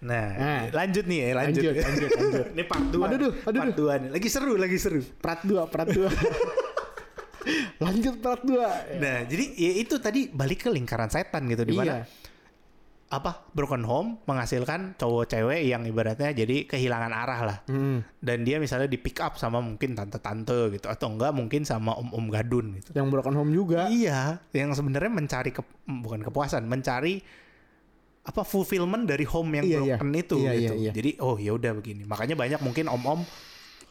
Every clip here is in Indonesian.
Nah, Nah. lanjut nih ya, lanjut. Lanjut, lanjut, lanjut. Ini part 2. Aduh, duh, aduh, part duh. 2 nih. Lagi seru, lagi seru. Prat 2, prat 2. Lanjut prat 2. Nah, jadi ya itu tadi balik ke lingkaran setan gitu di mana Iya. apa broken home menghasilkan cowok cewek yang ibaratnya jadi kehilangan arah lah. Hmm. Dan dia misalnya di pick up sama mungkin tante-tante gitu atau enggak mungkin sama om-om gadun gitu. Yang broken home juga. Iya, yang sebenarnya mencari ke, bukan kepuasan, mencari apa fulfillment dari home yang Iya, iya. broken itu Iya, gitu. iya, iya. Jadi oh ya udah begini. Makanya banyak mungkin om-om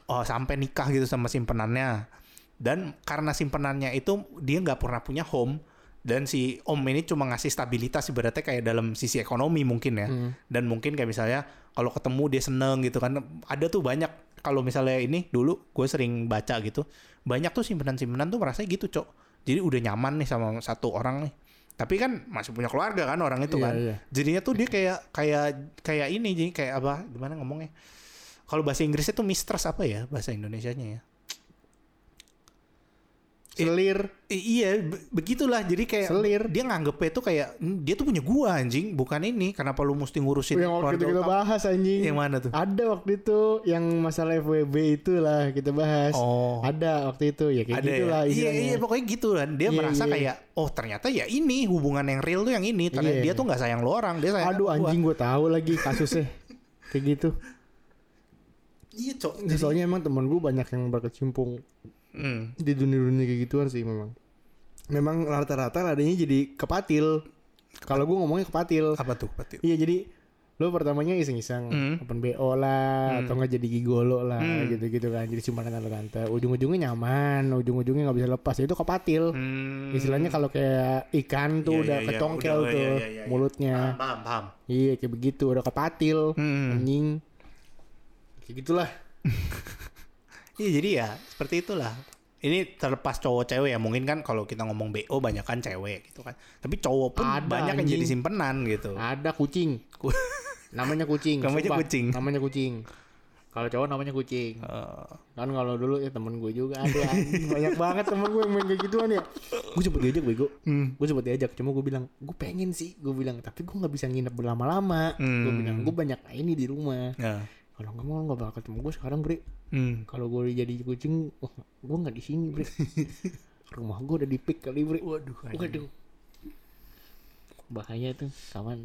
oh sampai nikah gitu sama simpenannya. Dan karena simpenannya itu dia nggak pernah punya home dan si om ini cuma ngasih stabilitas ibaratnya kayak dalam sisi ekonomi mungkin ya. Hmm. Dan mungkin kayak misalnya kalau ketemu dia seneng gitu kan. Ada tuh banyak kalau misalnya ini dulu gue sering baca gitu. Banyak tuh simpenan-simpenan tuh merasa gitu, Cok. Jadi udah nyaman nih sama satu orang nih. Tapi kan masih punya keluarga kan orang itu Iya, kan. iya. Jadinya tuh dia kayak kayak kayak ini jadi kayak apa? Gimana ngomongnya? Kalau bahasa Inggrisnya tuh mistress apa ya bahasa Indonesianya ya? Selir. I- iya, be- begitulah. Jadi kayak Selir. dia nganggepnya tuh kayak "Hmm, dia tuh punya gua anjing, bukan ini. Kenapa lu mesti ngurusin yang waktu itu kita utama?" bahas anjing. Yang mana tuh? Ada waktu itu yang masalah FWB itulah kita bahas. Oh. Ada waktu itu ya kayak Ada gitulah ya? Iya, iya pokoknya gitu kan. Dia Iya, merasa iya. kayak oh ternyata ya ini hubungan yang real tuh yang ini. Ternyata Iya. dia tuh nggak sayang lu orang, dia sayang Aduh gua. anjing gue tahu lagi kasusnya. kayak gitu. Iya, Cok. Ya, soalnya emang temen gue banyak yang berkecimpung Hmm. di dunia-dunia kayak gituan sih memang. Memang rata-rata ladanya jadi kepatil. Kalau gue ngomongnya kepatil. Apa tuh, Patil? Iya jadi lo pertamanya iseng-iseng Hmm. open BO lah atau nggak jadi gigolo lah Hmm. gitu-gitu kan jadi simpanan tante tante ujung-ujungnya nyaman ujung-ujungnya nggak bisa lepas itu kepatil Hmm. istilahnya kalau kayak ikan tuh Iya, udah iya, iya. ketongkel Udah, tuh iya, iya, iya. mulutnya Paham, paham, paham. iya kayak begitu udah kepatil Hmm. anjing kayak gitulah Iya jadi ya seperti itulah. Ini terlepas cowok cewek ya mungkin kan kalau kita ngomong BO banyak kan cewek gitu kan. Tapi cowok pun Ada, banyak yang anjing. jadi simpenan gitu. ada kucing Ku- namanya kucing Namanya sumpah. kucing. namanya kucing kalau cowok namanya kucing Eh, kan kalau dulu ya temen gue juga ada banyak banget temen gue yang main kayak gituan ya gue sempet diajak bego Hmm. gue sempet diajak cuma gue bilang gue pengen sih gue bilang tapi gue nggak bisa nginep berlama-lama Hmm. gue bilang gue banyak ini di rumah ya. Kalau nggak mau nggak bakal ketemu gue sekarang bre Hmm. kalau gue jadi kucing wah, gue nggak di sini bre rumah gue udah di pick kali bre Waduh, waduh bahaya tuh kawan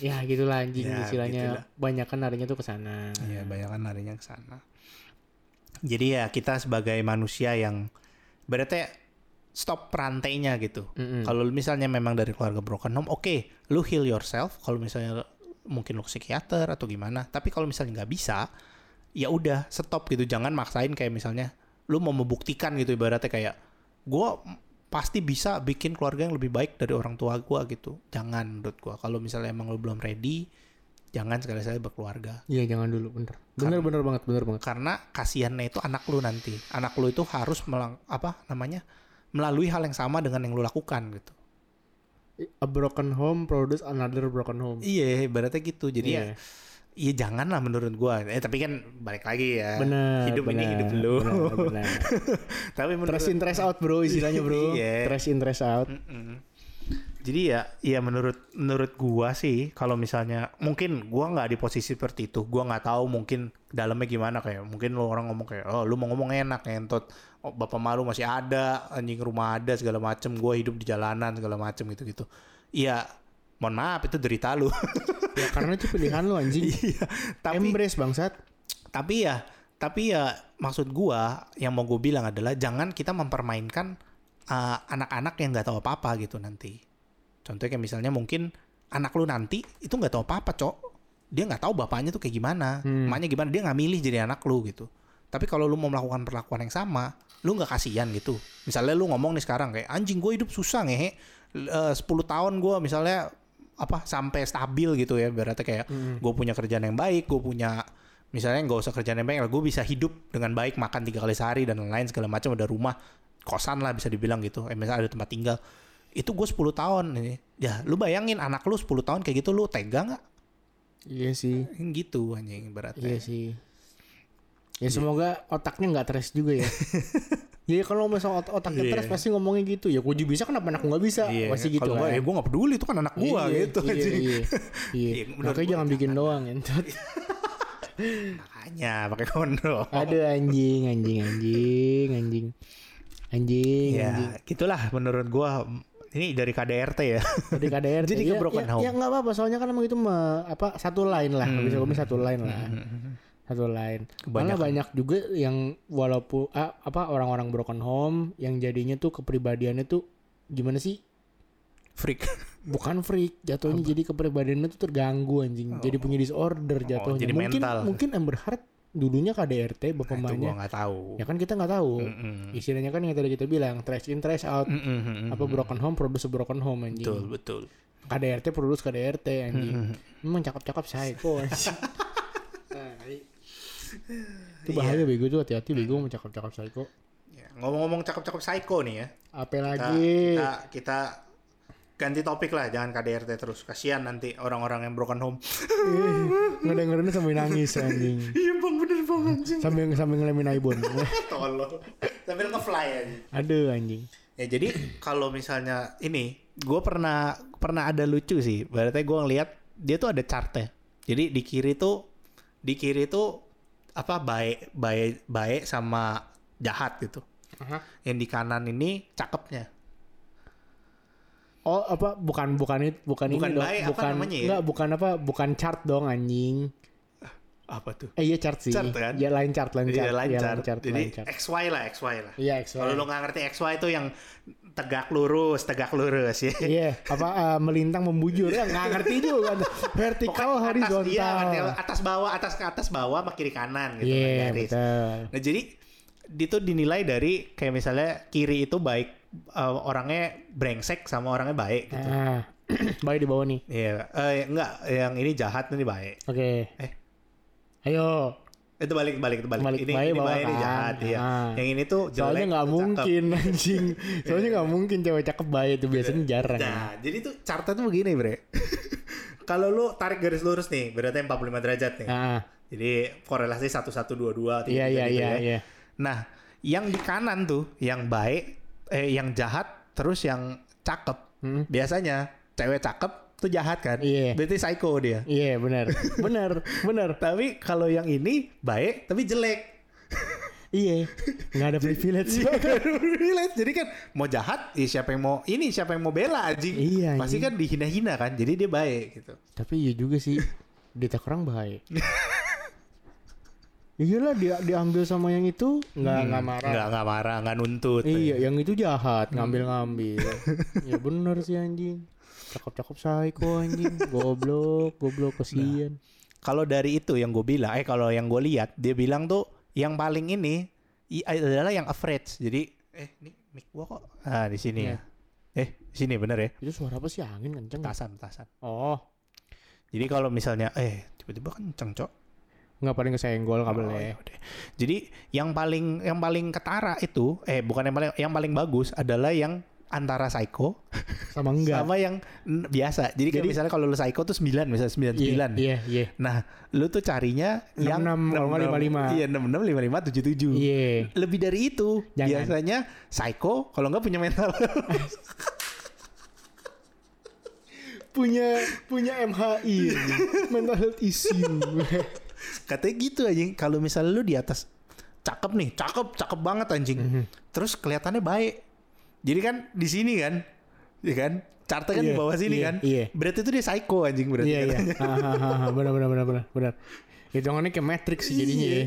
ya gitulah anjing Ya, istilahnya gitulah. banyak kan larinya tuh ke sana Iya, banyak kan larinya ke sana. Jadi ya kita sebagai manusia yang berarti stop perantainya gitu. Mm-mm. Kalau misalnya memang dari keluarga broken home, oke, lu heal yourself. Kalau misalnya mungkin ke psikiater atau gimana. Tapi kalau misalnya nggak bisa, ya udah stop gitu. Jangan maksain kayak misalnya lu mau membuktikan gitu ibaratnya kayak gua pasti bisa bikin keluarga yang lebih baik dari orang tua gua gitu. Jangan menurut gua. Kalau misalnya emang lu belum ready, jangan sekali-sekali berkeluarga Iya jangan dulu bener bener bener banget bener banget karena kasihannya itu anak lu nanti anak lu itu harus melang apa namanya melalui hal yang sama dengan yang lu lakukan gitu a broken home produce another broken home iya berarti gitu jadi Iya. ya Iya jangan lah menurut gua. Eh tapi kan balik lagi ya. bener Hidup ini bener, hidup lu. bener, bener. tapi menurut trash in trash out bro istilahnya bro Iya. trash in trash out Mm-mm. Jadi ya, ya menurut menurut gua sih kalau misalnya mungkin gua nggak di posisi seperti itu, gua nggak tahu mungkin dalamnya gimana kayak mungkin lu orang ngomong kayak oh lu mau ngomong enak ngentot, oh, bapak malu masih ada, anjing rumah ada segala macem, gua hidup di jalanan segala macem gitu gitu. Iya, mohon maaf itu derita lu. ya karena itu pilihan lu anjing Iya, tapi embrace bangsat tapi ya tapi ya maksud gua yang mau gue bilang adalah jangan kita mempermainkan uh, anak-anak yang nggak tahu apa-apa gitu nanti contohnya kayak misalnya mungkin anak lu nanti itu nggak tahu apa-apa cok dia nggak tahu bapaknya tuh kayak gimana Hmm. emaknya gimana dia nggak milih jadi anak lu gitu tapi kalau lu mau melakukan perlakuan yang sama lu nggak kasihan gitu. Misalnya lu ngomong nih sekarang kayak anjing gue hidup susah ngehe. Eh, 10 tahun gue misalnya apa sampai stabil gitu ya berarti kayak gue punya kerjaan yang baik gue punya misalnya nggak usah kerjaan yang baik gue bisa hidup dengan baik makan tiga kali sehari dan lain-lain segala macam ada rumah kosan lah bisa dibilang gitu. Eh misalnya ada tempat tinggal. Itu gue 10 tahun ini. Ya lu bayangin anak lu 10 tahun kayak gitu lu tega nggak? Iya sih. Gitu anjing berarti iya sih ya semoga otaknya nggak trash juga ya Ya kalau misal ot otaknya Iya. stres pasti ngomongnya gitu. Ya gue juga bisa kenapa anakku nggak bisa? Pasti gitu Kalau kan. gua, ya gua gak peduli itu kan anak gua Iya, gitu iya, anjing. Iya, iya. Iya, Makanya gua jangan bikin doang entot. Makanya pakai kondom. Aduh anjing, anjing, anjing, anjing. Anjing, Ya, anjing. gitulah menurut gua ini dari KDRT ya. Jadi KDR Jadi ya, ke broken ya, home. Ya nggak apa-apa, soalnya kan emang itu me- apa satu line lah, Hmm. bisa ngomong satu line lah. Satu. Malah Kebanyakan. banyak juga yang walaupun ah, apa orang-orang broken home yang jadinya tuh kepribadiannya tuh gimana sih? Freak. Bukan freak, jatuhnya jadi kepribadiannya tuh terganggu anjing. Jadi punya disorder jatuhnya. Oh, jadi mungkin mental. mungkin Amber Heard dulunya KDRT bapak Nah, mamanya. nggak tahu. Ya kan kita nggak tahu. Mm-mm. Istilahnya kan yang tadi kita bilang trash in trash out. Mm-mm. Apa broken home produce broken home anjing. Betul, betul. KDRT produce KDRT anjing. Mm-mm. Memang cakep-cakep psycho anjing. Itu Iya. bahaya bego tuh hati-hati bego mau cakep-cakep psycho. Ya, ngomong-ngomong cakep-cakep psycho nih ya. Apa Kita, lagi? kita kita ganti topik lah, jangan KDRT terus. Kasihan nanti orang-orang yang broken home. Ngedengerinnya sambil nangis anjing. Iya bang, bener bang anjing. Sambil sambil ngelemin Aibon. Tolol. Sambil nge-fly aja. Aduh anjing. Ya jadi kalau misalnya ini, gue pernah pernah ada lucu sih. Berarti gue ngeliat dia tuh ada chartnya. Jadi di kiri tuh di kiri tuh apa baik baik baik sama jahat gitu. Yang di kanan ini cakepnya. Oh apa bukan bukan itu bukan, Bukan ini dong. baik, apa bukan namanya ya? enggak bukan apa bukan chart dong anjing. Apa tuh? Eh iya chart sih. Chart kan? Ya lain chart lain chart. Iya Iya, lancar. Jadi lain chart. XY lah, XY lah. Iya XY. Kalau lu nggak ngerti XY itu yang tegak lurus, tegak lurus ya. Iya, apa eh, melintang membujur ya nggak ngerti juga. Vertikal iya, horizontal. vertikal, atas bawah, atas ke atas bawah, sama kiri kanan gitu. Iya, garis. betul. Nah jadi itu dinilai dari kayak misalnya kiri itu baik eh, orangnya brengsek sama orangnya baik gitu. Nah, baik di bawah nih. Iya, eh, enggak yang ini jahat ini baik. Oke. Eh. Ayo. Itu balik balik itu balik. Balik, ini baik ini baik ini kan. jahat iya. Ah. Yang ini tuh jelek. Soalnya nggak cakep. mungkin anjing. Soalnya nggak mungkin cewek cakep baik itu biasanya jarang. Nah, jadi tuh chartnya tuh begini, Bre. Kalau lu tarik garis lurus nih, berarti 45 derajat nih. Nah, Jadi korelasi 1122 iya iya gitu iya ya. iya. Nah, yang di kanan tuh yang baik eh yang jahat terus yang cakep. Hmm. Biasanya cewek cakep tuh jahat kan? Iya. Berarti psycho dia. Iya benar. Benar, benar. Tapi kalau yang ini baik tapi jelek. Iya. Nggak ada privilege. Relate. Jadi kan mau jahat, ya siapa yang mau ini siapa yang mau bela anjing. Iya, Pasti kan dihina-hina kan. Jadi dia baik gitu. Tapi iya juga sih. Dita orang baik. Iyalah dia diambil sama yang itu nggak nggak marah. Nggak nggak marah, nggak nuntut. Iya, yang itu jahat, ngambil-ngambil. ya bener sih anjing. Cakep-cakep psycho anjing. Goblok, goblok kesian. Kalau dari itu yang gue bilang, eh kalau yang gue lihat dia bilang tuh yang paling ini adalah yang average. Jadi eh ini mic gua kok ah di sini ya. Eh di sini bener ya. Itu suara apa sih angin kenceng? Tasan tasan. Oh, Jadi kalau misalnya eh tiba-tiba kenceng cok. nggak paling kesenggol Oh, kabelnya. yaudah. Jadi yang paling yang paling ketara itu eh bukan yang paling yang paling bagus adalah yang antara psycho Sama enggak? sama yang biasa. Jadi, Jadi- misalnya kalau lu psycho tuh 9 misalnya 99. Iya, iya, Nah, lu tuh carinya yang 66, kalau nggak 55. Iya, 66 55 77. iya. Lebih dari itu. Jangan. Biasanya psycho kalau nggak punya mental. Punya punya MHI, mental health issue. Katanya gitu aja. Kalau misalnya lu di atas cakep nih, cakep, cakep banget anjing. Mhm. Terus kelihatannya baik. Jadi kan di sini kan, ya kan? Chartnya kan di Iya, bawah sini iya, kan. iya. Berarti itu dia psycho anjing berarti. Iya, iya. benar benar benar benar benar. Hitungannya kayak Matrix sih jadinya ya.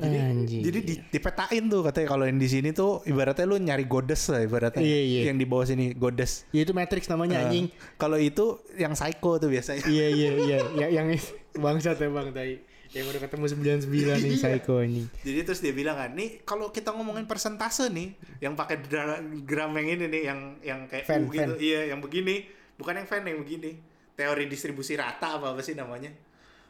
Jadi, Anjing. jadi di, dipetain tuh katanya kalau yang di sini tuh ibaratnya lu nyari goddess lah ibaratnya. Iya, iya. Yang di bawah sini goddess. Ya itu Matrix namanya Nah, anjing. Kalau itu yang psycho tuh biasanya. Iya iya iya ya, yang bangsat ya bang tadi. Yang udah ketemu 99 nih Iya. psycho anjing. Jadi terus dia bilang kan, nih kalau kita ngomongin persentase nih, yang pakai gram yang ini nih, yang yang kayak Fan, U gitu, fan. iya, yang begini, bukan yang fan yang begini. Teori distribusi rata apa apa sih namanya?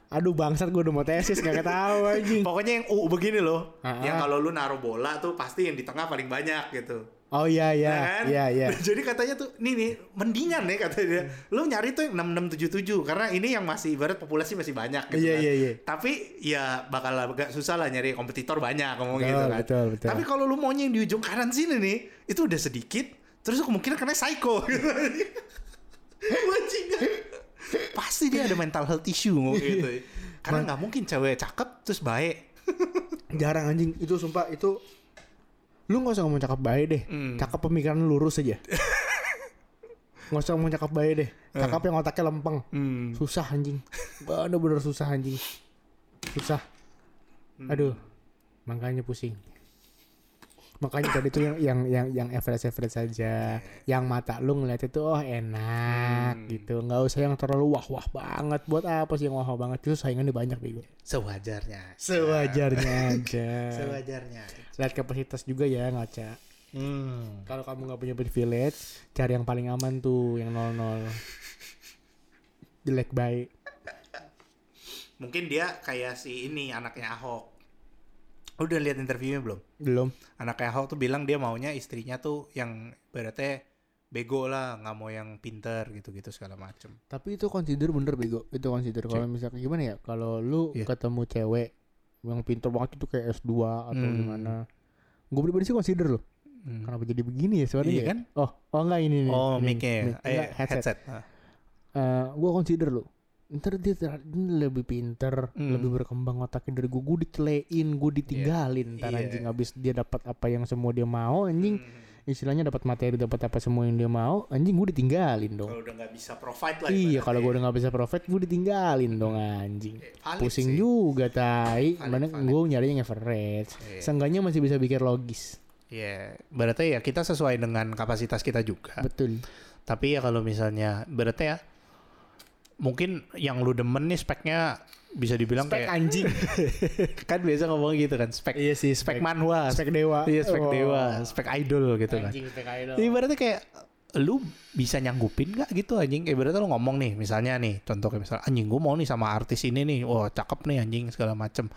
Aduh bangsat gue udah mau tesis gak ketahu anjing. Pokoknya yang U begini loh, Ah, yang ah. kalau lu naruh bola tuh pasti yang di tengah paling banyak gitu. Oh iya iya kan? iya iya. Jadi katanya tuh nih nih mendingan nih katanya dia. Lu nyari tuh yang 6677 karena ini yang masih ibarat populasi masih banyak gitu Iya kan. iya iya. Tapi ya bakal agak susah lah nyari kompetitor banyak ngomong Betul, gitu kan. betul, betul. Tapi kalau lu maunya yang di ujung kanan sini nih, itu udah sedikit, terus kemungkinan kena psycho gitu. Bajingan. Pasti dia ada mental health issue ngomong gitu. Karena nggak mungkin cewek cakep terus baik. Jarang anjing itu sumpah itu lu nggak usah ngomong cakep baik deh. Hmm. Cakep pemikiran lu lurus aja. nggak usah ngomong cakep baik deh. Cakep yang otaknya lempeng. Hmm. Susah anjing. Bener-bener susah anjing. Susah. Aduh. Makanya pusing. Makanya tadi tuh yang yang yang yang average average saja. Yang mata lu ngeliat itu oh enak gitu. Nggak usah yang terlalu wah wah banget. Buat apa sih yang wah wah banget? Itu saingannya banyak bego. Sewajarnya. Sewajarnya aja. Sewajarnya. Lihat kapasitas juga ya ngaca. Hmm. Kalau kamu nggak punya privilege, cari yang paling aman tuh, yang nol nol. Jelek baik. Mungkin dia kayak si ini anaknya Ahok. Lu udah lihat interviewnya belum? Belum. Anaknya Ahok tuh bilang dia maunya istrinya tuh yang berarti bego lah, nggak mau yang pinter gitu-gitu segala macem. Tapi itu consider bener bego. Itu consider. Kalau misalnya gimana ya? Kalau lu Iya. ketemu cewek yang pinter banget itu kayak S2 atau Hmm. gimana. Gue pribadi sih consider loh. Hmm. Kenapa jadi begini ya suaranya Iya ya? kan? Oh, oh enggak ini nih. Oh, mic-nya ya? mic. Eh, headset. headset. Ah. Eh, gue consider loh. Ntar dia lebih pinter, Hmm. lebih berkembang otaknya dari gue. Gue dicelein, gue ditinggalin. Ntar Iya. anjing abis dia dapat apa yang semua dia mau, anjing Hmm. istilahnya dapat materi, dapat apa semua yang dia mau, anjing gue ditinggalin dong. Kalau udah nggak bisa provide lah. Iya, kalau gue udah nggak bisa profit, gue ditinggalin dong anjing. Eh, Pusing sih. juga tai. Mana gue nyari yang average. Iya. Seenggaknya masih bisa pikir logis. Iya, berarti ya kita sesuai dengan kapasitas kita juga. Betul. Tapi ya kalau misalnya berarti ya mungkin yang lu demen nih speknya bisa dibilang Spek kayak anjing. kan biasa ngomong gitu kan spek iya sih, spek manhwa spek dewa. iya spek Oh. dewa spek idol gitu kan Anjing spek idol. Jadi berarti kayak lu bisa nyanggupin gak gitu anjing kayak berarti lu ngomong nih misalnya nih contoh kayak misalnya anjing gue mau nih sama artis ini nih wah cakep nih anjing segala macem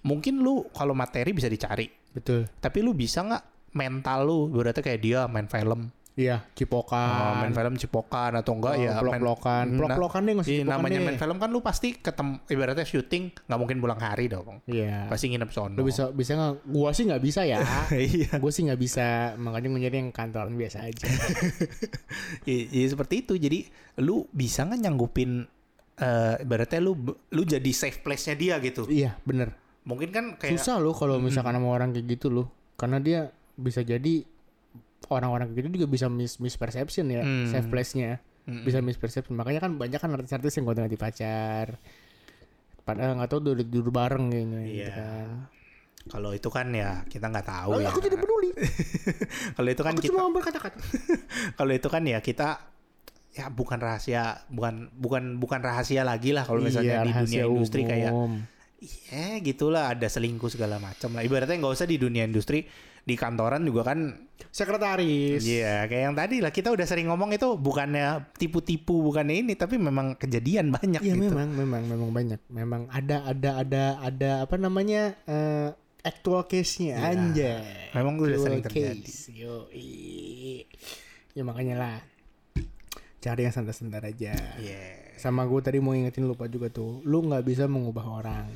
mungkin lu kalau materi bisa dicari Betul. tapi lu bisa nggak mental lu berarti kayak dia main film Iya, Oh, cipokan. main film cipokan atau enggak Oh, ya main pelok-pelokan. Nah, Pelok-pelokan deh usah Iya, cipokan namanya deh. main film kan lu pasti ketemu ibaratnya syuting nggak mungkin pulang hari dong. Iya. Pasti nginep sono. Lu bisa bisa nggak? Gua sih nggak bisa ya. iya. Gue sih nggak bisa. Makanya gue nyari yang kantoran biasa aja. Iya, iya, seperti itu. Jadi lu bisa nggak nyanggupin eh ibaratnya lu lu jadi safe place-nya dia gitu. iya, bener. Mungkin kan kayak Susah loh kalau misalkan sama orang kayak gitu loh. Karena dia bisa jadi orang-orang gitu juga bisa mis misperception ya, Hmm. safe place-nya. Mm-mm. Bisa misperception. Makanya kan banyak kan artis-artis yang gonta ganti pacar. Padahal nggak tahu udah tidur bareng kayaknya gitu Iya. kan. kalau itu kan ya kita nggak tahu Oh, ya. aku tidak peduli. Kalau itu kan aku kita cuma berkata-kata. kalau itu kan ya kita ya bukan rahasia bukan bukan bukan rahasia lagi lah kalau misalnya Iya, di dunia industri kayak. Iya gitulah ada selingkuh segala macam lah. Ibaratnya nggak usah di dunia industri, di kantoran juga kan. sekretaris. Iya kayak yang tadi lah kita udah sering ngomong itu bukannya tipu-tipu bukannya ini tapi memang kejadian banyak Iya gitu. memang memang memang banyak. Memang ada ada ada ada apa namanya eh actual case-nya Iya. anjay. Memang udah sering terjadi. case. Yoi. Ya makanya lah. Cari yang santai-santai aja. Iya. Sama gue tadi mau ingetin lupa juga tuh. Lu nggak bisa mengubah orang.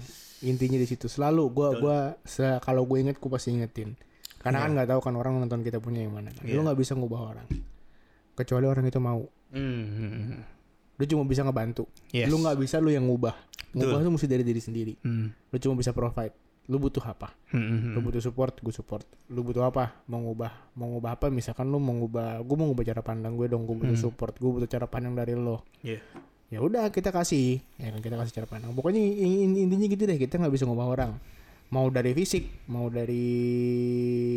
Intinya di situ selalu gua gua se- kalau gue inget gue pasti ingetin. Karena kan nggak tahu kan orang nonton kita punya yang mana. kan. Lu Iya. nggak bisa ngubah orang. Kecuali orang itu mau. Hmm, hmm, hmm. Lu cuma bisa ngebantu. Yes. Lu nggak bisa lu yang ngubah. Ngubah tuh mesti dari diri sendiri. Hmm, Lu cuma bisa provide. Lu butuh apa? hmm, hmm, hmm. Lu butuh support, gue support. Lu butuh apa? Mau ngubah, mau ngubah apa? Misalkan lu mau ngubah, gue mau ngubah cara pandang gue dong. Gue butuh Hmm. support, gue butuh cara pandang dari lo. Iya. Ya udah kita kasih, ya kan kita kasih cara pandang. Pokoknya in- in- intinya gitu deh. Kita nggak bisa ngubah orang. Mau dari fisik, mau dari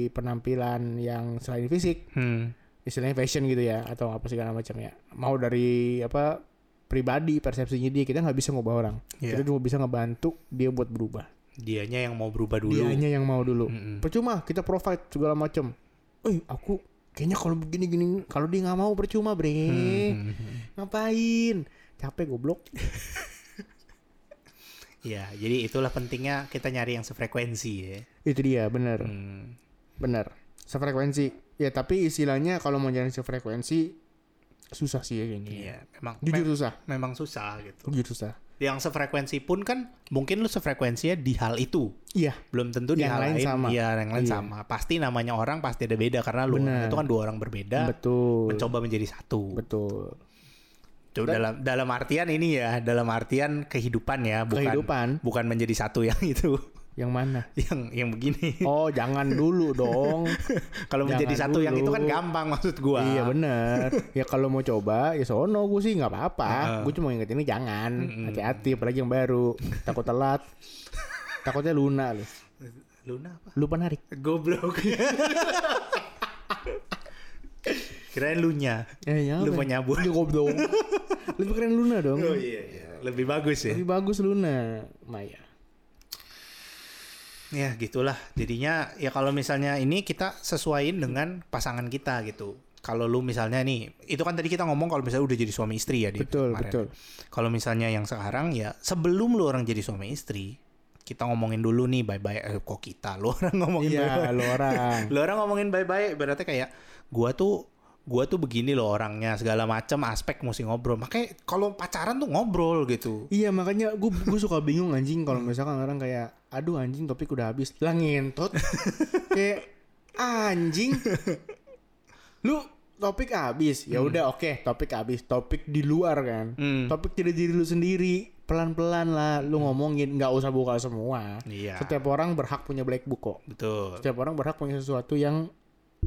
penampilan yang selain fisik, Hmm. istilahnya fashion gitu ya, atau apa segala macam ya. Mau dari apa pribadi persepsinya dia kita nggak bisa ngubah orang. Iya. Kita cuma bisa ngebantu dia buat berubah. Dianya yang mau berubah dulu. Dianya yang mau dulu. Mm-mm. Percuma kita provide segala macam. Eh, aku kayaknya kalau begini gini kalau dia nggak mau percuma, Bre. Hmm, hmm, hmm. Ngapain? Capek goblok. Iya, jadi itulah pentingnya kita nyari yang sefrekuensi ya. Itu dia, bener. Hmm. Bener. Sefrekuensi. Ya tapi istilahnya kalau mau jalan sefrekuensi susah sih ya kayaknya. Iya, memang Jujur me- susah. memang susah gitu. Jujur susah. Yang sefrekuensi pun kan mungkin lu sefrekuensinya di hal itu. Iya. Belum tentu di Yang hal lain lain, sama. Iya, yang lain Iya. sama. Pasti namanya orang pasti ada beda karena lu Benar. itu kan dua orang berbeda Betul. mencoba menjadi satu. Betul. Tuh, dalam dalam artian ini ya, dalam artian kehidupan ya, bukan Kehidupan. bukan menjadi satu yang itu. Yang mana? yang yang begini. Oh, jangan dulu dong. Kalau menjadi satu yang itu dulu. kan gampang maksud gua. Iya bener. Ya kalau mau coba ya sono gue sih nggak apa-apa. Heeh. Gue cuma inget ini jangan. Hati-hati apalagi yang baru. Takut telat. Takutnya Luna lu. Luna apa? Lupa narik. Goblok. Kirain lunya. Eh, ya Lupa apa? nyabut. Ya goblok. Lebih keren Luna dong. Oh iya iya. Lebih bagus ya. Lebih bagus Luna. Maya. Ya gitulah. Jadinya ya kalau misalnya ini kita sesuaiin dengan pasangan kita gitu. Kalau lu misalnya nih, itu kan tadi kita ngomong kalau misalnya udah jadi suami istri ya di Betul, kemarin. betul. Kalau misalnya yang sekarang ya sebelum lu orang jadi suami istri, kita ngomongin dulu nih bye-bye eh, kok kita lu orang ngomongin Iya, lu orang. Lu orang ngomongin bye-bye berarti kayak gua tuh gua tuh begini loh orangnya segala macam aspek mesti ngobrol. Makanya kalau pacaran tuh ngobrol gitu. Iya makanya gue gue suka bingung anjing kalau misalkan orang kayak aduh anjing topik udah habis lah ngentot kayak anjing lu topik habis ya udah oke topik habis topik di luar kan Hmm. topik dari diri lu sendiri pelan-pelan lah lu ngomongin nggak usah buka semua Iya. setiap orang berhak punya black book kok Betul. setiap orang berhak punya sesuatu yang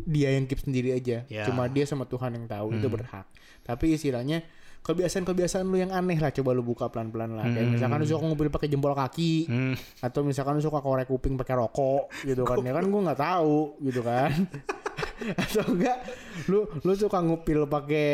dia yang keep sendiri aja. Ya. cuma dia sama Tuhan yang tahu itu berhak. Tapi istilahnya kebiasaan-kebiasaan lu yang aneh lah coba lu buka pelan-pelan lah. Kayak misalkan lu suka ngobrol pakai jempol kaki Hmm. atau misalkan lu suka korek kuping pakai rokok gitu kan. Ya kan gue nggak tahu gitu kan. Atau enggak lu lu suka ngupil pakai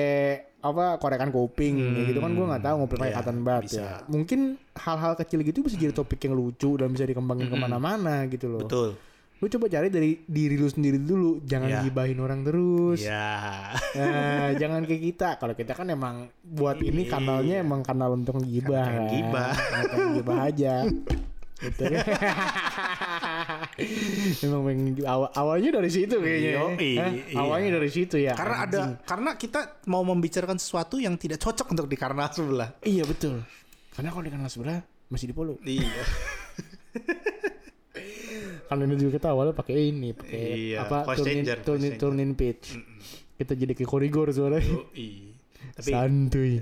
apa korekan kuping ya gitu kan. Gue nggak tahu ngupil pakai Iya, cotton bud bisa. ya mungkin hal-hal kecil gitu bisa jadi topik yang lucu dan bisa dikembangin ke mana-mana gitu loh. Betul. Lu coba cari dari diri lu sendiri dulu jangan Iya. gibahin orang terus Ya. Nah, jangan kayak kita kalau kita kan emang buat ini kanalnya emang kanal untuk gibah Kanal kan gibah. Gibah aja gitu kan emang pengen awal, awalnya dari situ kayaknya ya. Yoi, Hah? iya. awalnya dari situ ya Karena ada karena kita mau membicarakan sesuatu yang tidak cocok untuk di karena sebelah. iya betul karena kalau di kanal sebelah masih di follow Iya. kan ini juga kita awalnya pakai ini pakai Iya, apa turnin changer, turnin turnin pitch. Kita jadi ke korigor suaranya. Yoi. Tapi santuy.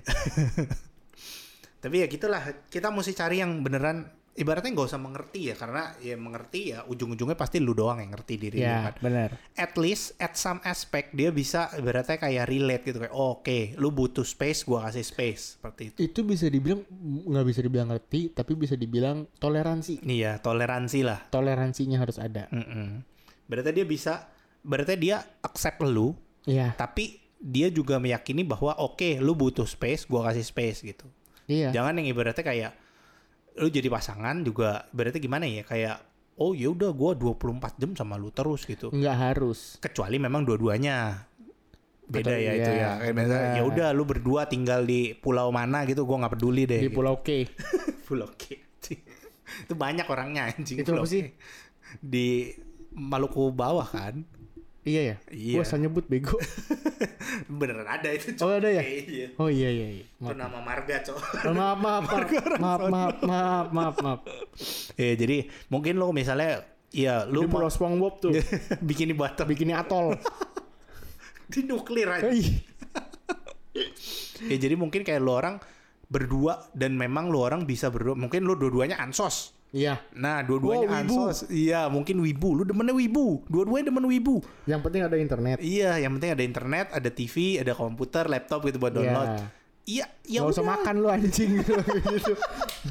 Tapi ya gitulah kita mesti cari yang beneran ibaratnya nggak usah mengerti ya karena ya mengerti ya ujung-ujungnya pasti lu doang yang ngerti diri lu ya kan. benar At least at some aspect dia bisa ibaratnya kayak relate gitu kayak oh, oke lu butuh space gua kasih space seperti itu. itu bisa dibilang nggak bisa dibilang ngerti tapi bisa dibilang toleransi Iya toleransi lah. toleransinya harus ada Mm-mm. Berarti dia bisa berarti dia accept lu iya tapi dia juga meyakini bahwa oke lu butuh space gua kasih space gitu. iya Jangan yang ibaratnya kayak lu jadi pasangan juga berarti gimana ya kayak oh ya udah gua 24 jam sama lu terus gitu. nggak harus Kecuali memang dua-duanya beda Betul, ya itu iya, ya. Kayak misalnya ya udah lu berdua tinggal di pulau mana gitu gua nggak peduli deh. di gitu. Pulau K Pulau K. itu banyak orangnya anjing. Itu Pulau apa sih? K. Di Maluku bawah kan. Iya ya. Iya. Gua asal nyebut bego. Beneran ada itu. Cok. Oh ada ya. Eh, iya. Oh iya, iya iya. Maaf. Itu nama marga cok. Oh, maaf maaf maaf maaf, maaf maaf maaf maaf. ya jadi mungkin lo misalnya ya lo mau SpongeBob tuh bikin batam bikini atol di nuklir aja. Oh, iya. ya jadi mungkin kayak lo orang berdua dan memang lo orang bisa berdua mungkin lo dua-duanya ansos iya Nah, dua-duanya wibu. ansos. Iya, mungkin wibu. Lu demennya wibu. Dua-duanya demen wibu. yang penting ada internet Iya, yang penting ada internet, ada TV, ada komputer, laptop gitu buat download. Iya. Iya, ya Gak usah makan lu anjing gitu.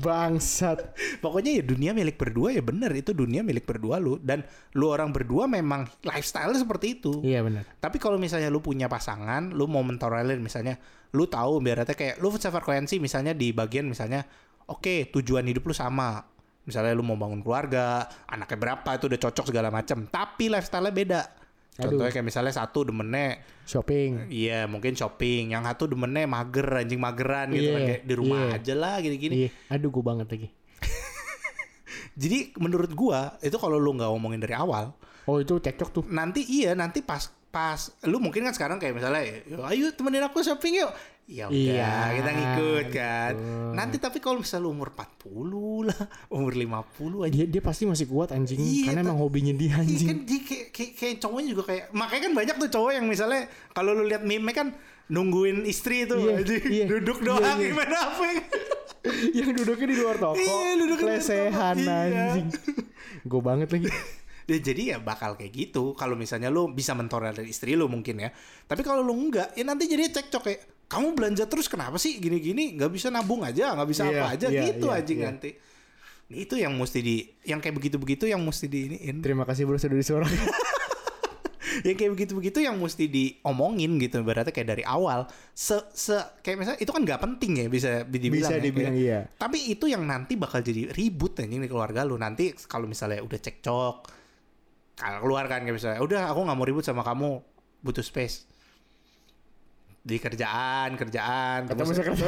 Bangsat. Pokoknya ya dunia milik berdua ya bener itu dunia milik berdua lu dan lu orang berdua memang lifestyle seperti itu. Iya benar. Tapi kalau misalnya lu punya pasangan, lu mau mentolerir misalnya, lu tahu biaratnya kayak lu frekuensi misalnya di bagian misalnya, oke tujuan hidup lu sama. Misalnya lu mau bangun keluarga, anaknya berapa itu udah cocok segala macam. Tapi lifestyle-nya beda. Contohnya kayak misalnya satu demennya, Shopping. iya mungkin shopping. Yang satu demennya mager, anjing mageran gitu kan Iya, kayak di rumah iya. aja lah gini-gini. Iya. Aduh gue banget lagi. Jadi menurut gua itu kalau lu nggak ngomongin dari awal, Oh itu cekcok tuh. nanti iya nanti pas pas lu mungkin kan sekarang kayak misalnya "Yo, ayo temenin aku shopping yuk ya udah Iya, kita ngikut kan betul. nanti tapi kalau misalnya umur 40 lah umur 50 aja Dia dia pasti masih kuat anjing Iya, karena emang hobinya dia Iya anjing. kan dia kayak, kayak, kayak cowoknya juga kayak makanya kan banyak tuh cowok yang misalnya kalau lu lihat meme kan nungguin istri tuh Iya, anjing. iya. duduk Iya, doang iya. gimana apa yang yang duduknya di luar toko. Iya, duduknya Lesehan. Iya. anjing. Gue banget lagi. Ya, jadi ya bakal kayak gitu kalau misalnya lu bisa mentolerir istri lu mungkin ya tapi kalau lu enggak ya nanti jadi cekcok kayak kamu belanja terus kenapa sih gini-gini? Nggak bisa nabung aja nggak bisa Iya, apa aja. iya, gitu iya, anjing iya. nanti. Itu yang mesti di yang kayak begitu-begitu yang mesti diiniin. Terima kasih bro sudah disuarakan. yang kayak begitu-begitu yang mesti diomongin gitu berarti kayak dari awal. Se se kayak misalnya itu kan nggak penting ya bisa dibilang Bisa ya, dibilang kayak- iya. tapi itu yang nanti bakal jadi ribut anjing di keluarga lu. Nanti kalau misalnya udah cekcok kalau keluar kan kayak misalnya udah aku nggak mau ribut sama kamu butuh space di kerjaan kerjaan Kata terus- masa kerja.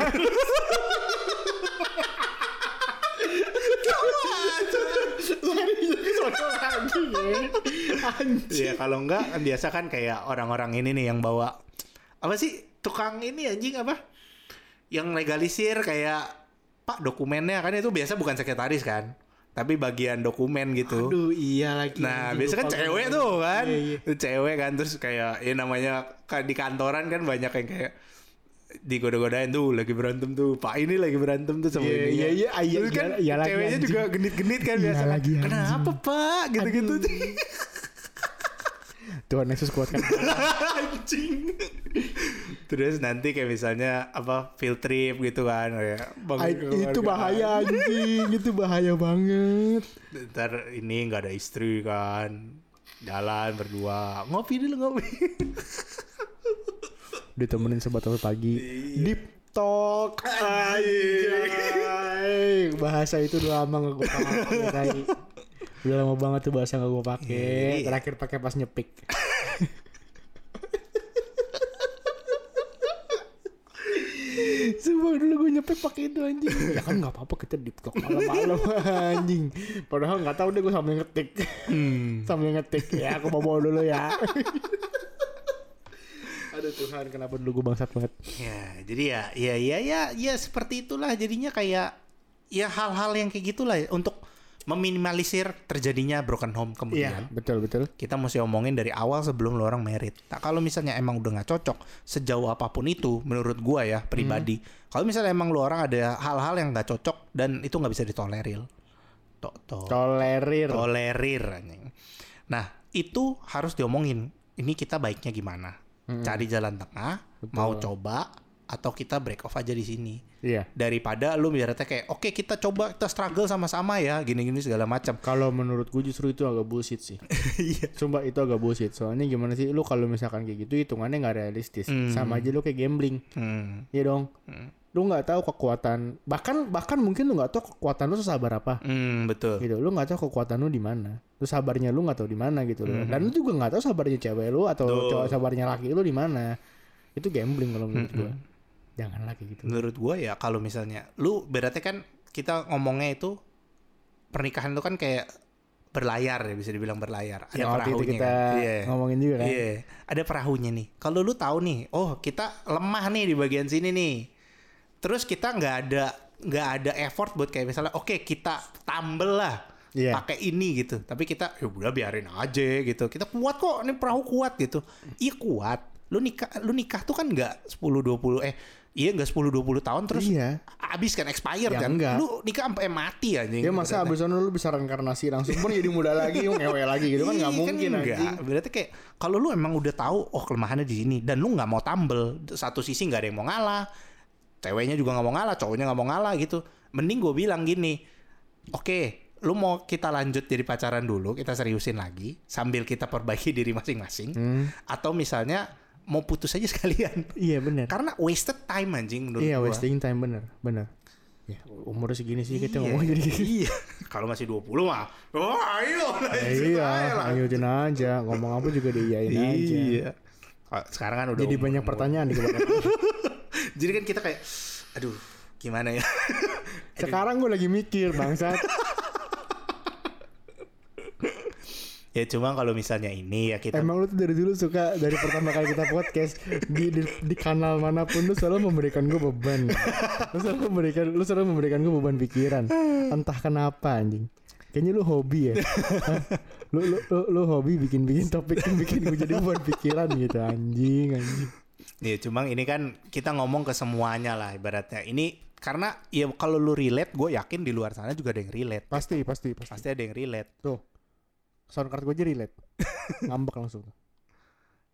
Larinya ke sono lagi ya. Anjing. Iya kalau enggak kan biasa kan kayak orang-orang ini nih yang bawa apa sih tukang ini anjing apa? Yang legalisir kayak Pak dokumennya kan itu biasa bukan sekretaris kan, tapi bagian dokumen gitu. Aduh iya lagi. Nah, Anjing, biasa kan cewek tuh kan. Iya, iya. Cewek kan terus kayak ya namanya kan di kantoran kan banyak yang kayak digoda-godain tuh lagi berantem tuh pak ini lagi berantem tuh sama Iya, ini iya, iya, iya, terus kan iya, iya ceweknya anjing. juga genit-genit kan Iya biasa kan lagi, anjing. kenapa pak gitu-gitu Tuhan Yesus kuatkan. anjing terus nanti kayak misalnya apa field trip gitu kan kayak bang Ay, itu bahaya anjing, itu bahaya banget. ntar ini nggak ada istri kan jalan berdua ngopi dulu ngopi Ditemenin sobat sobat pagi. Iya. Deep talk. Anjay. Bahasa itu udah lama gak gue pakai. Udah lama banget tuh bahasa gak gue pakai. Iya. Terakhir pakai pas nyepik. Sumpah dulu gue nyepik pakai itu anjing. Ya kan nggak apa-apa kita deep talk malam-malam anjing. Padahal nggak tahu deh gue sambil ngetik. Hmm. sambil ngetik ya aku bawa dulu ya. Aduh Tuhan kenapa dulu gue bangsat banget. Ya, jadi ya, ya, ya, ya, ya seperti itulah jadinya kayak ya hal-hal yang kayak gitulah ya, untuk meminimalisir terjadinya broken home kemudian. Iya betul betul. Kita mesti omongin dari awal sebelum lo orang merit. Nah, kalau misalnya emang udah nggak cocok sejauh apa pun itu, menurut gua ya pribadi. Kalau misalnya emang lo orang ada hal-hal yang nggak cocok dan itu nggak bisa ditolerir, tok tok Tolerir. tolerir anjing. Nah, itu harus diomongin. Ini kita baiknya gimana? Cari jalan tengah, mau coba atau kita break off aja di sini. Iya. Daripada lu biarnya kayak oke kita coba kita struggle sama-sama ya, gini-gini segala macam. Kalau menurut gue justru itu agak bullshit sih. Iya. Sumpah itu agak bullshit. Soalnya gimana sih lu kalau misalkan kayak gitu hitungannya nggak realistis. Hmm. Sama aja lu kayak gambling. Hmm. Iya dong. Lu nggak tahu kekuatan bahkan bahkan mungkin lu nggak tahu kekuatan lu sesabar apa. Hmm, betul. gitu lu nggak tahu kekuatan lu di mana lu sabarnya lu nggak tahu di mana gitu loh dan lu juga nggak tahu sabarnya cewek lu atau cowok sabarnya laki lu di mana itu gambling kalau menurut gua jangan lagi gitu Menurut gua ya kalau misalnya lu berarti kan kita ngomongnya itu pernikahan itu kan kayak berlayar ya bisa dibilang berlayar. Ada itu perahunya kita kan. Iya. ngomongin juga kan Iya, ada perahunya nih. Kalau lu tahu nih, oh kita lemah nih di bagian sini nih. Terus kita nggak ada nggak ada effort buat kayak misalnya, oke kita tambel lah Iya. pakai ini gitu. Tapi kita ya udah biarin aja gitu. Kita kuat kok, ini perahu kuat gitu. Iya kuat. Lu nikah lu nikah tuh kan nggak 10 20 eh iya nggak 10 20 tahun terus Iya. habis kan expired Ya kan. enggak. Lu nikah sampai mati anjing. ya masa abis itu lu bisa reinkarnasi langsung pun jadi muda lagi ngewe lagi gitu kan nggak Iya, mungkin enggak. anjing Berarti kayak kalau lu emang udah tahu oh kelemahannya di sini dan lu nggak mau tambel, satu sisi nggak ada yang mau ngalah. Ceweknya juga nggak mau ngalah, cowoknya nggak mau ngalah gitu. Mending gue bilang gini. Oke, lu mau kita lanjut jadi pacaran dulu, kita seriusin lagi sambil kita perbaiki diri masing-masing Hmm. atau misalnya mau putus aja sekalian. iya bener Karena wasted time anjing menurut iya gua. wasting time bener bener ya umur segini sih kita Iya. ngomong jadi gitu Iya. Kalau masih 20 mah. Wah, ayo. lanjut iya lanjutin aja ngomong apa juga diiyain aja Iya. Ah, Sekarang kan udah jadi umur- banyak pertanyaan di kepala Jadi kan kita kayak aduh, gimana ya? Sekarang gue lagi mikir bangsat. Ya cuma kalau misalnya ini ya kita Emang lu tuh dari dulu suka dari pertama kali kita podcast di, di di kanal mana pun lu selalu memberikan gue beban. Lu selalu memberikan lu selalu memberikan gue beban pikiran. Entah kenapa anjing. Kayaknya lu hobi ya. Lu, lu, lu, lu hobi bikin-bikin topik yang bikin gue jadi beban pikiran gitu anjing anjing. Ya cuma ini kan kita ngomong ke semuanya lah ibaratnya. Ini karena ya kalau lu relate, gue yakin di luar sana juga ada yang relate. Pasti pasti pasti. Pasti ada yang relate. Tuh. Sound card gue aja relate. Ngambek langsung.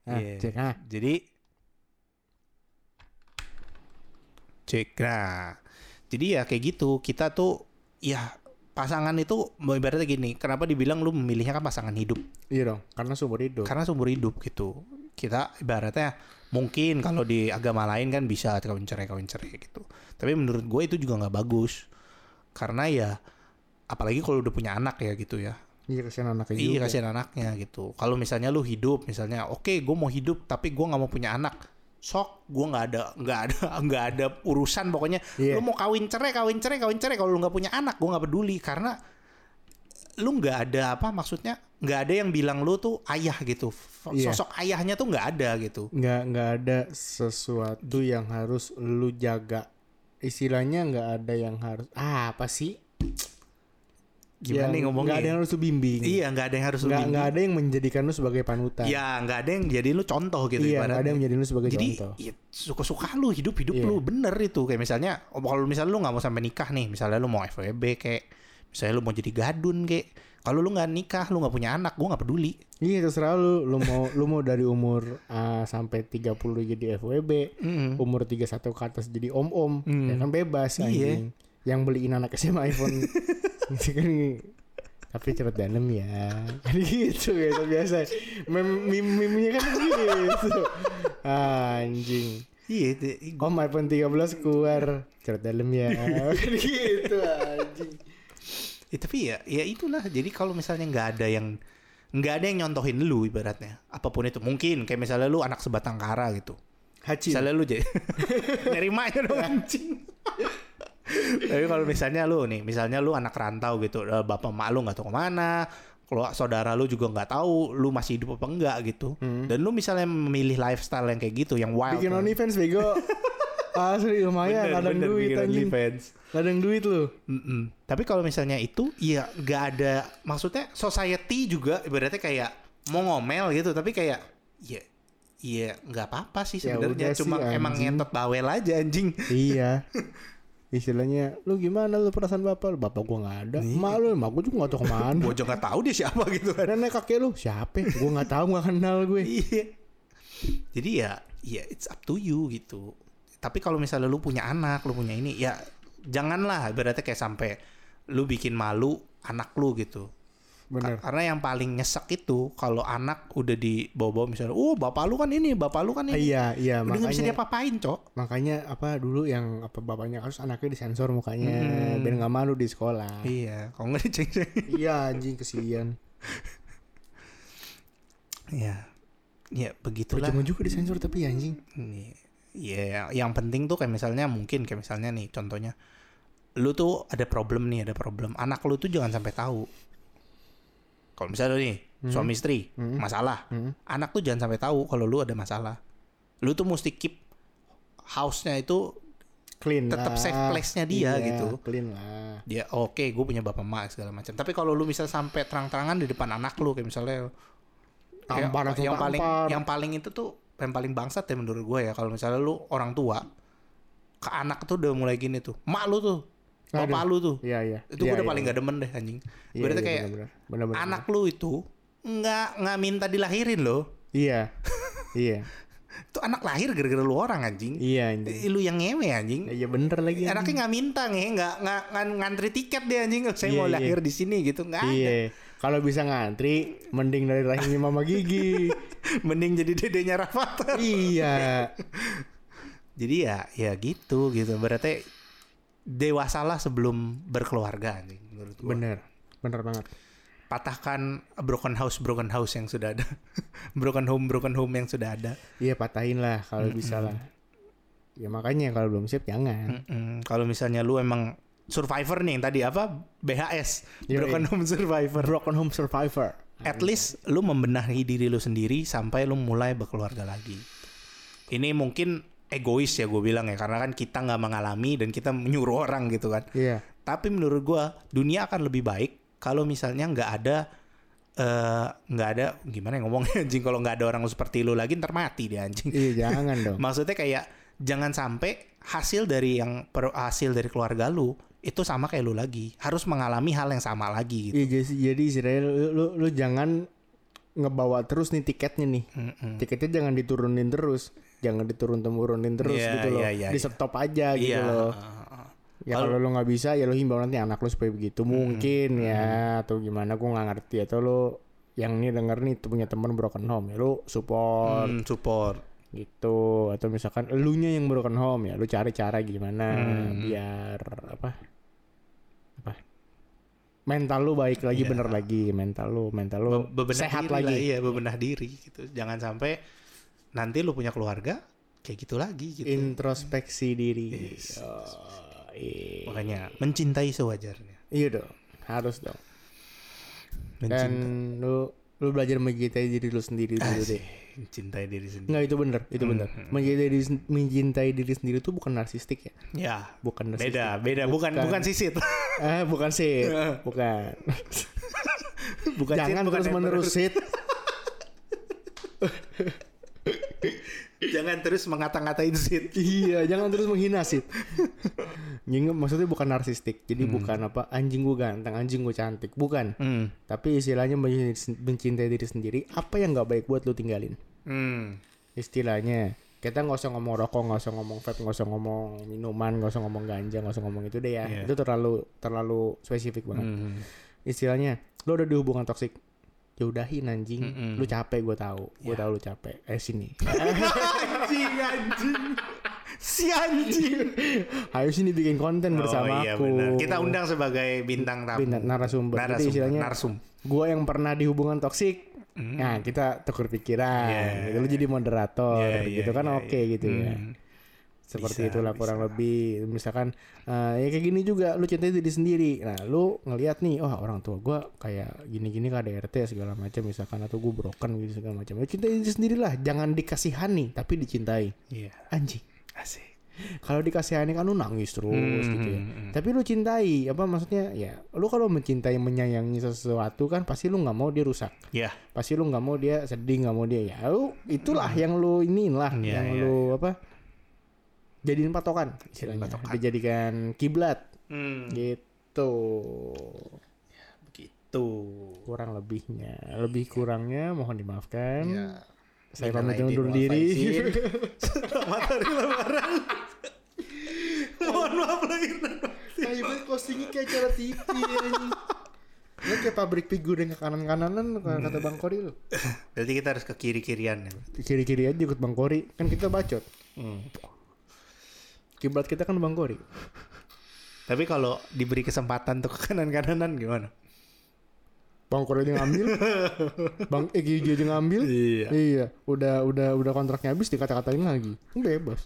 Nah, Iya. cek ah. Jadi cek nah. Jadi ya kayak gitu. Kita tuh ya pasangan itu ibaratnya gini. Kenapa dibilang lu memilihnya kan pasangan hidup? Iya dong, karena sumber hidup. Karena sumber hidup gitu. Kita ibaratnya mungkin kalau di agama lain kan bisa kawin cerai kawin cerai gitu. Tapi menurut gue itu juga nggak bagus. Karena ya apalagi kalau udah punya anak ya gitu ya. Iya kasihan anaknya Iya kasihan anaknya gitu. Kalau misalnya lu hidup, misalnya oke gue mau hidup tapi gue nggak mau punya anak, sok gue nggak ada nggak ada nggak ada urusan pokoknya. Iya. Lu mau kawin cerai kawin cerai kawin cerai kalau lu nggak punya anak gue nggak peduli karena lu nggak ada apa maksudnya nggak ada yang bilang lu tuh ayah gitu. Iya. Sosok ayahnya tuh nggak ada gitu. nggak nggak ada sesuatu yang harus lu jaga istilahnya nggak ada yang harus ah, apa sih Gimana nih ngomongnya? nggak ada yang harus lu bimbing Iya nggak ada yang harus lu bimbing. nggak ada yang menjadikan lu sebagai panutan Iya nggak ada yang jadi lu contoh gitu iya nggak ibaratnya. ada yang menjadikan lu sebagai Jadi contoh ya, suka-suka lu hidup hidup Iya. lu bener itu kayak misalnya oh, kalau misalnya lu nggak mau sampai nikah nih misalnya lu mau FWB kayak misalnya lu mau jadi gadun kayak kalau lu nggak nikah lu nggak punya anak gua nggak peduli iya terserah lu lu mau lu mau dari umur ah, sampai 30 jadi FWB Mm. umur 31 ke atas jadi om-om Hmm. ya kan bebas Iya. anjing yang beliin anak SMA iPhone gitu kan tapi cerut dalam ya. Kan gitu ya biasa. Mem mem memnya kan gitu. Anjing. Iya itu- om iPhone 13 keluar. Cerut dalam ya. Kan gitu anjing. Ya, tapi ya ya itulah. Jadi kalau misalnya nggak ada yang nggak ada yang nyontohin lu ibaratnya apa pun itu mungkin. Kayak misalnya lu anak sebatang kara gitu. Hachi misalnya lu jadi nyari maknya dong anjing tapi kalau misalnya lu nih misalnya lu anak rantau gitu eh, bapak emak lu nggak tahu ke mana kalau saudara lu juga nggak tahu lu masih hidup apa enggak gitu. Dan lu misalnya memilih lifestyle yang kayak gitu yang wild bikin kan. OnlyFans bego. Asli lumayan Bener, ladang bener, duit anjing. Ladang duit lu. Mm-mm. Tapi kalau misalnya itu, ya nggak ada, maksudnya society juga ibaratnya kayak mau ngomel gitu, tapi kayak, ya, ya nggak apa-apa sih Ya sebenarnya, udah sih, cuma emang ngentot bawel aja anjing. iya istilahnya lu gimana lu perasaan bapak lu bapak gua nggak ada Iya. emak lu emak gua juga nggak tahu ke mana Gue juga nggak tahu dia siapa gitu kan. nenek kakek lu siapa gua nggak tahu nggak kenal gue Iya. Jadi ya, ya it's up to you gitu. Tapi kalau misalnya lu punya anak, lu punya ini, ya janganlah ibaratnya kayak sampai lu bikin malu anak lu gitu. Bener Ka- Karena yang paling nyesek itu kalau anak udah dibawa-bawa misalnya, oh bapak lu kan ini, bapak lu kan ini. iya iya udah nggak bisa makanya diapa-apain, cok. makanya apa dulu yang apa bapaknya kasus anaknya disensor mukanya Hmm. biar nggak malu di sekolah Iya, kalau nggak diceng-ceng. iya anjing kesian Iya, ya begitulah. percuma juga disensor tapi anjing Nih, Iya, yang penting tuh kayak misalnya mungkin kayak misalnya nih contohnya, lu tuh ada problem nih, ada problem. Anak lu tuh jangan sampai tahu. Kalau misalnya nih suami istri Hmm. masalah, Hmm. anak tuh jangan sampai tahu kalau lu ada masalah. Lu tuh mesti keep house-nya itu clean Tetap safe place-nya dia Iya, gitu. clean lah dia oke gue punya bapak emak segala macam. Tapi kalau lu misal sampai terang-terangan di depan anak lu kayak misalnya kayak- Tampar atau yang paling tampar. yang paling itu tuh yang paling bangsat ya menurut gue ya kalau misalnya lu orang tua ke anak tuh udah mulai gini tuh mak lu tuh bapak lu tuh. Iya iya. Itu gue udah paling gak demen deh anjing. Iya, berarti iya, kayak bener-bener. Bener-bener. anak lu itu nggak nggak minta dilahirin loh. Iya. Iya. Itu anak lahir gara-gara lu orang anjing. Iya anjing. Lu yang ngewe anjing. Iya bener lagi anjing. anaknya nggak minta nge. Nggak nggak ngan- ngantri tiket deh anjing. Saya Iya, mau iya. lahir di sini gitu nggak ada. Iya. Kalau bisa ngantri mending dari rahimnya mama gigi. Mending jadi dedenya Rafathar. Iya. Jadi ya ya gitu gitu. Berarti dewasalah sebelum berkeluarga anjing menurut gua. bener bener banget. Patahkan broken house broken house yang sudah ada. Broken home broken home yang sudah ada. Iya patahin lah kalau bisa lah. Ya makanya kalau belum siap jangan. Mm-mm. kalau misalnya lu emang survivor nih yang tadi apa? BHS Yoi. broken home survivor. Broken home survivor. At least lu membenahi diri lu sendiri sampai lu mulai berkeluarga lagi. Ini mungkin egois ya gue bilang ya karena kan kita nggak mengalami dan kita menyuruh orang gitu kan. Iya. Tapi menurut gua dunia akan lebih baik kalau misalnya nggak ada eh, nggak ada gimana ya ngomongnya anjing kalau nggak ada orang seperti lu lagi ntar mati dia anjing. Iya jangan dong. Maksudnya kayak jangan sampai hasil dari yang per- hasil dari keluarga lu itu sama kayak lu lagi harus mengalami hal yang sama lagi gitu. Iya jadi, jadi istilahnya lu, lu, lu jangan ngebawa terus nih tiketnya nih. Mm-mm. Tiketnya jangan diturunin terus, jangan diturun temurunin terus Iya, gitu loh. iya, iya, Di stop aja gitu Iya. loh. Ya kalau lu nggak bisa ya lu himbau nanti anak lu supaya begitu mungkin ya atau gimana gua nggak ngerti atau lu yang ini denger nih tuh punya temen broken home ya lu support hmm, support. gitu atau misalkan elunya yang broken home ya lu cari cara gimana Hmm. biar apa apa mental lu baik lagi Iya. bener lagi mental lu mental lu Be- sehat lagi lah, iya bebenah diri gitu jangan sampai nanti lu punya keluarga kayak gitu lagi gitu introspeksi diri Yes. Oh, iya. makanya mencintai sewajarnya iya dong harus dong dan mencintai lu lu belajar mencintai diri lu sendiri dulu deh mencintai diri sendiri Enggak itu bener, itu bener. Hmm. Mencintai diri, mencintai diri sendiri itu bukan narsistik ya, ya bukan narsistik. beda beda bukan Bukan. bukan sisit Eh, bukan sih, bukan. bukan sit, Jangan bukan terus menerus sit. jangan terus mengata-ngatain sit iya, jangan terus menghina. Jadi maksudnya bukan narsistik. Jadi bukan apa anjing gue ganteng, anjing gue cantik, bukan. hmm. Tapi istilahnya mencintai diri sendiri. Apa yang nggak baik buat lu tinggalin? Hmm. Istilahnya kita nggak usah ngomong rokok, nggak usah ngomong vape, nggak usah ngomong minuman, nggak usah ngomong ganja, nggak usah ngomong itu deh ya. Iya. Itu terlalu terlalu spesifik banget. Hmm. istilahnya lu udah di hubungan toksik ya udahin anjing Mm-mm. lu capek gue tahu gue Ya. tahu lu capek eh sini anjing anjing si anjing ayo sini bikin konten bersama oh, iya, aku benar. kita undang sebagai bintang tamu Bintang- narasumber. Jadi narasumber istilahnya- narsum gue yang pernah di hubungan toksik Hmm. nah kita tukar pikiran Iya. gitu. lu jadi moderator Iya, gitu iya, kan iya, oke iya. gitu ya Hmm. Seperti Bisa, itulah kurang lebih. Misalkan eh, ya kayak gini juga lu cintai diri sendiri. Nah lu ngelihat nih oh orang tua gue kayak gini-gini KDRT segala macam misalkan atau gue broken gitu segala macam. Ya cintai diri sendiri lah jangan dikasihani tapi dicintai. Iya. Anjing. Asik. Kalau dikasihani kan lu nangis terus Hmm, gitu ya. hmm, hmm. tapi lu cintai apa maksudnya? Ya lu kalau mencintai menyayangi sesuatu kan pasti lu nggak mau dia rusak. Ya pasti lu nggak mau dia sedih nggak mau dia ya lu itulah yang lu iniin lah Hmm. Iya, yang iya, lu apa jadiin patokan istilahnya patokan. dijadikan kiblat hmm. gitu begitu kurang lebihnya lebih kurangnya mohon dimaafkan ya saya pamit undur diri faizin. selamat hari lebaran mohon maaf lahir dan batin. Postingnya kayak acara TV anjing. Lu kayak pabrik figur yang ke kanan-kananan kata Bang Kori lu. berarti kita harus ke kiri kirian ya Kiri-kiri aja ikut Bang Kori. Kan kita bacot. Hmm. Kiblat kita kan Bang Kori. tapi kalau diberi kesempatan untuk ke kanan kananan gimana Bang Kori aja ngambil. Bang Egi aja ngambil. iya Iya, udah udah udah kontraknya habis dikata-katain lagi. Bebas.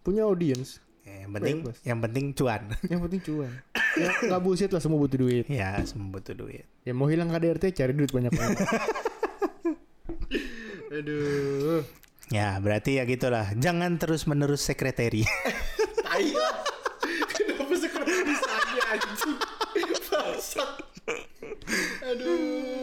Punya audience. Ya, yang penting Bebas. yang penting cuan Yang penting cuan. ya nggak bullshit lah semua butuh duit. ya semua butuh duit Ya mau hilang KDRT cari duit banyak banget. Aduh. Ya, berarti ya gitulah. Jangan terus-menerus sekretari. Ayo. Kenapa sekretari saja anjing? Aduh.